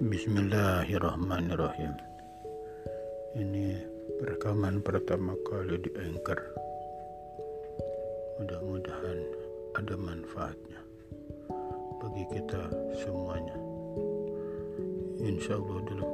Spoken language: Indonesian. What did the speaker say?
Bismillahirrahmanirrahim. Ini rekaman pertama kali di Anchor. Mudah-mudahan ada manfaatnya Bagi kita semuanya. Insya Allah dalam